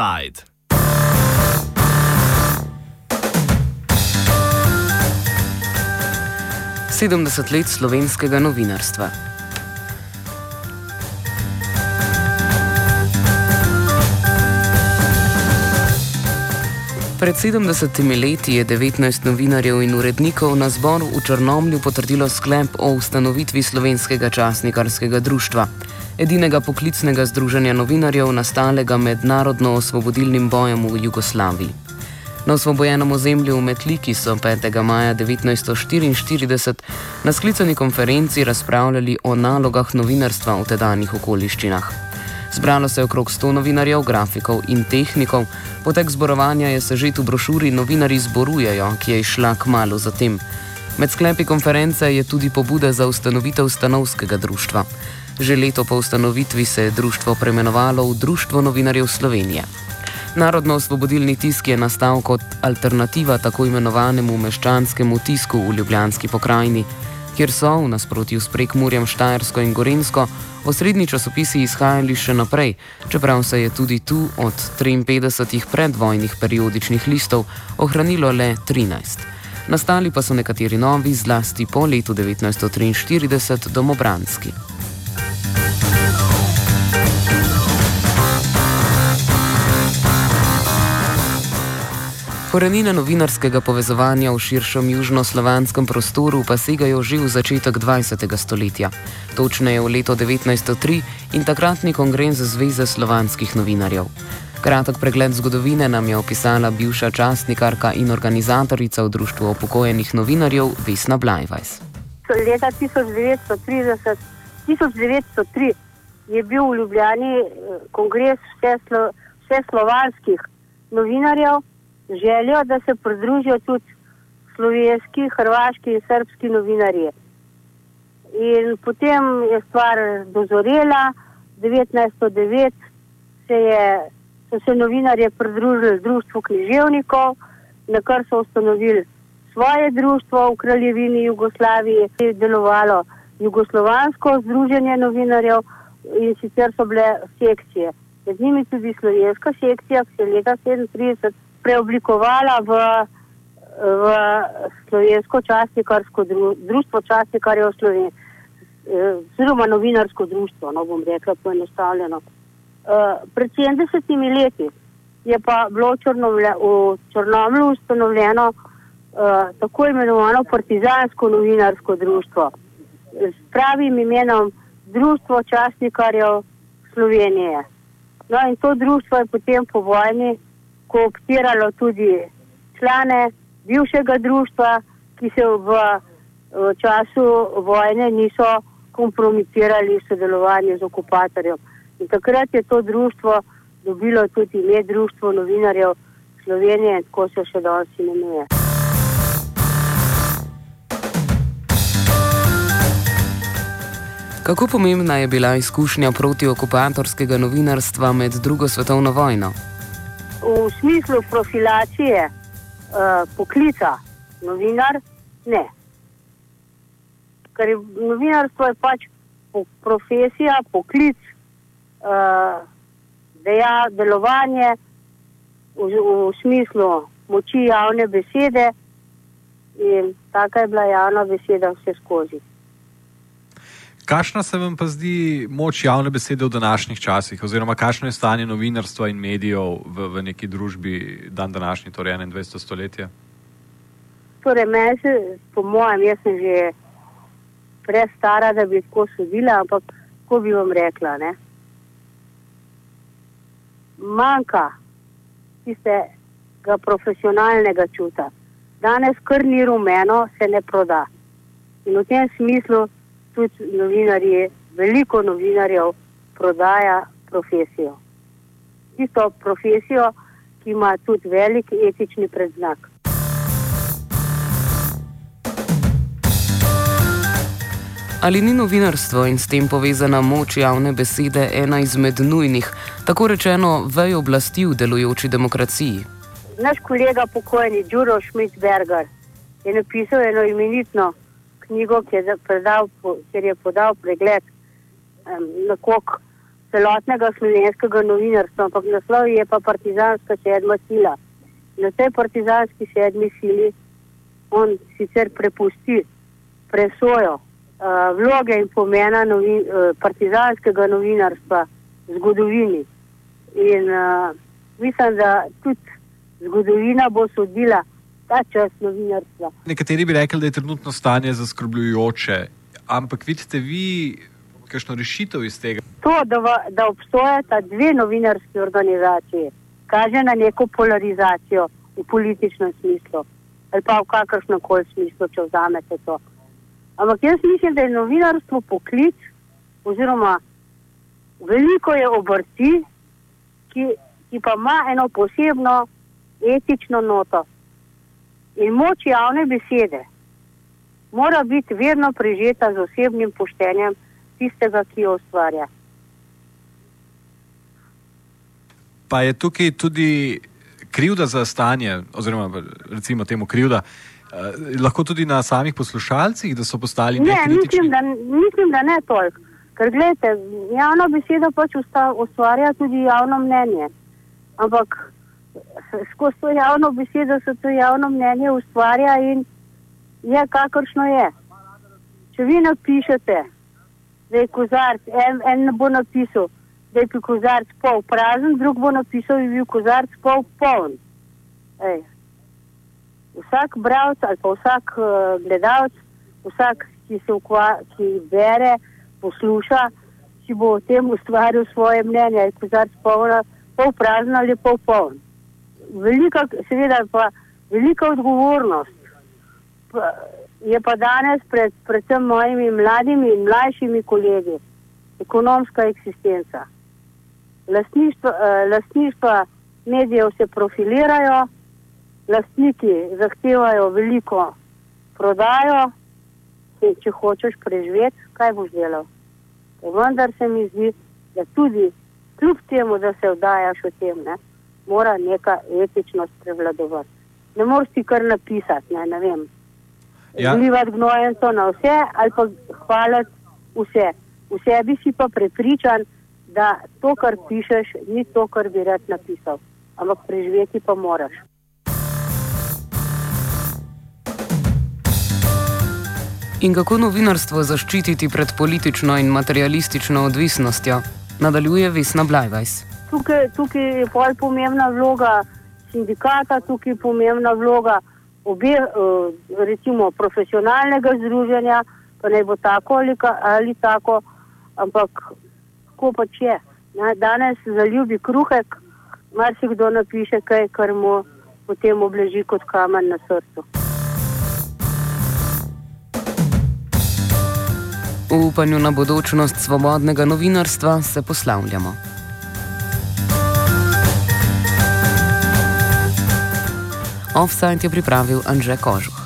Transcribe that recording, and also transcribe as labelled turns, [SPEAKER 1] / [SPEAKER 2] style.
[SPEAKER 1] Offside.
[SPEAKER 2] Sedemdeset let slovenskega novinarstva. Pred 70 leti je 19 novinarjev in urednikov na zboru v Črnomlju potrdilo sklep o ustanovitvi slovenskega časnikarskega društva, edinega poklicnega združenja novinarjev nastalega med narodno-osvobodilnim bojem v Jugoslaviji. Na osvobojenem ozemlju v Metliki so 5. maja 1944 na sklicani konferenci razpravljali o nalogah novinarstva v tedanjih okoliščinah. Zbralo se je okrog 100 novinarjev, grafikov in tehnikov. Potek zborovanja je sežet v brošuri Novinari zborujejo, ki je išla k malu zatem. Med sklepi konference je tudi pobuda za ustanovitev stanovskega društva. Že leto po ustanovitvi se je društvo premenovalo v Društvo novinarjev Slovenije. Narodno-osvobodilni tisk je nastal kot alternativa tako imenovanemu meščanskemu tisku v Ljubljanski pokrajini, kjer so, v nasprotju s prekmurjem Štajersko in Gorensko, osrednji časopisi izhajali še naprej, čeprav se je tudi tu od 53 predvojnih periodičnih listov ohranilo le 13. Nastali pa so nekateri novi, zlasti po letu 1943, domobranski. Korenine novinarskega povezovanja v širšem južnoslovanskem prostoru pa segajo že v začetek 20. stoletja, točneje v leto 1903 in takratni kongres Zveze slovanskih novinarjev. Kratek pregled zgodovine nam je opisala bivša častnikarka in organizatorica v Društvu upokojenih novinarjev Vesna Blajvajs.
[SPEAKER 3] Leta 1930, 1903 je bil v Ljubljani eh, kongres vse, slo, vse novinarjev željo, da se pridružijo tudi slovenski, hrvaški in srpski novinarji. In potem je stvar dozorela, 1909 se je, so se novinarje pridružili društvu književnikov, na kar so ustanovili svoje društvo v kraljevini Jugoslaviji, ki je delovalo Jugoslovansko združenje novinarjev in sicer so bile sekcije. Med njimi tudi slovenska sekcija, ki je leta 1937 preoblikovala v, v slovensko časnikarsko društvo, časnikarjev Slovenije, oziroma novinarsko društvo, no bom rekla poenostavljeno. Uh, pred 70 leti je pa bilo v Črnomlu ustanovljeno uh, tako imenovano partizansko novinarsko društvo s pravim imenom Društvo časnikarjev Slovenije. No in to društvo je potem po vojni kooptiralo tudi člane bivšega društva, ki se v, v času vojne niso kompromitirali v sodelovanju z okupatorjem. In takrat je to društvo dobilo tudi ime Društvo novinarjev Slovenije in tako se še danes imenuje.
[SPEAKER 2] Kako pomembna je bila izkušnja protiokupatorskega novinarstva med drugo svetovno vojno?
[SPEAKER 3] v smislu profilacije uh, poklica novinar, ne. Ker je novinarstvo je pač profesija, poklic, uh, deja, delovanje v, v smislu moči javne besede in taka je bila javna beseda vse skozi.
[SPEAKER 4] Kakšna se vam pa zdi moč javne besede v današnjih časih, oziroma kakšno je stanje novinarstva in medijev v, v neki družbi dan današnji, torej 21. stoletje?
[SPEAKER 3] Torej, meni se, po mojem, jaz sem že prestara, da bi tako sodila, ampak kako bi vam rekla, ne? Manjka tistega profesionalnega čuta. Danes kar ni rumeno, se ne proda. In v tem smislu tudi novinarji, veliko novinarjev prodaja profesijo. Tisto profesijo, ki ima tudi velik etični predznak.
[SPEAKER 2] Ali ni novinarstvo in s tem povezana moč javne besede ena izmed nujnih, tako rečeno, vej oblasti v delujoči demokraciji?
[SPEAKER 3] Naš kolega pokojni Đuro Schmidt-Berger je napisal eno imenitno knjigo, ki je, predal, kjer je podal pregled um, na kok celotnega slovenskega novinarstva, ampak naslov je pa partizanska sedma sila. Na tej partizanski sedmi sili on sicer prepusti presojo uh, vloge in pomena novi, uh, partizanskega novinarstva v zgodovini. In uh, mislim, da tudi zgodovina bo sodila ta čas novinarstva.
[SPEAKER 4] Nekateri bi rekli, da je trenutno stanje zaskrbljujoče, ampak vidite vi kakšno rešitev iz tega?
[SPEAKER 3] To, da, v, da obstojata dve novinarski organizaciji, kaže na neko polarizacijo v političnem smislu ali pa v kakršnem koli smislu, če vzamete to. Ampak jaz mislim, da je novinarstvo poklic, oziroma veliko je obrti, ki, ki pa ima eno posebno etično noto. In moč javne besede mora biti vedno prežeta z osebnim poštenjem tistega, ki jo ustvarja.
[SPEAKER 4] Pa je tukaj tudi krivda za stanje, oziroma recimo temu krivda, eh, lahko tudi na samih poslušalcih, da so postali
[SPEAKER 3] ne, mislim da, mislim, da ne toliko. Ker gledajte, javna beseda pač ustvarja tudi javno mnenje. Ampak skozi to javno besedo se to javno mnenje ustvarja in je kakršno je. Če vi napišete, da je kozarc, en, en bo napisal, da je kozarc pol prazen, drug bo napisal, da je bil kozarc pol poln. Ej. Vsak bralec ali pa vsak uh, gledalec, vsak, ki se ukva, ki bere, posluša, si bo o tem ustvaril svoje mnenje, je kozarc poln, pol prazen ali pol poln. Velika, seveda pa velika odgovornost. Pa, je pa danes pred predvsem mojimi mladimi in mlajšimi kolegi ekonomska eksistenca. Lastništva, eh, lastništva medijev se profilirajo, lastniki zahtevajo veliko prodajo, in če hočeš preživeti, kaj boš delal. Vendar se mi zdi, da tudi kljub temu, da se vdajaš o tem, ne, mora neka etičnost prevladovati. Ne moreš ti kar napisati, ne, ne vem, ja. zlivati gnojenco na vse ali pa hvaliti vse. V sebi si pa prepričan, da to, kar pišeš, ni to, kar bi rad napisal, ampak preživeti pa moraš.
[SPEAKER 2] In kako novinarstvo zaščititi pred politično in materialistično odvisnostjo, nadaljuje Vesna Blajvajs.
[SPEAKER 3] Tukaj, tukaj je pol pomembna vloga sindikata, tukaj je pomembna vloga obe, eh, recimo, profesionalnega združenja, pa ne bo tako ali, ali tako, ampak tako pač je. Danes za ljubi kruhek, marsikdo napiše kaj, kar mu potem obleži kot kamen na srcu.
[SPEAKER 2] V upanju na bodočnost svobodnega novinarstva se poslavljamo. Offside je pripravil Anže Kožuh.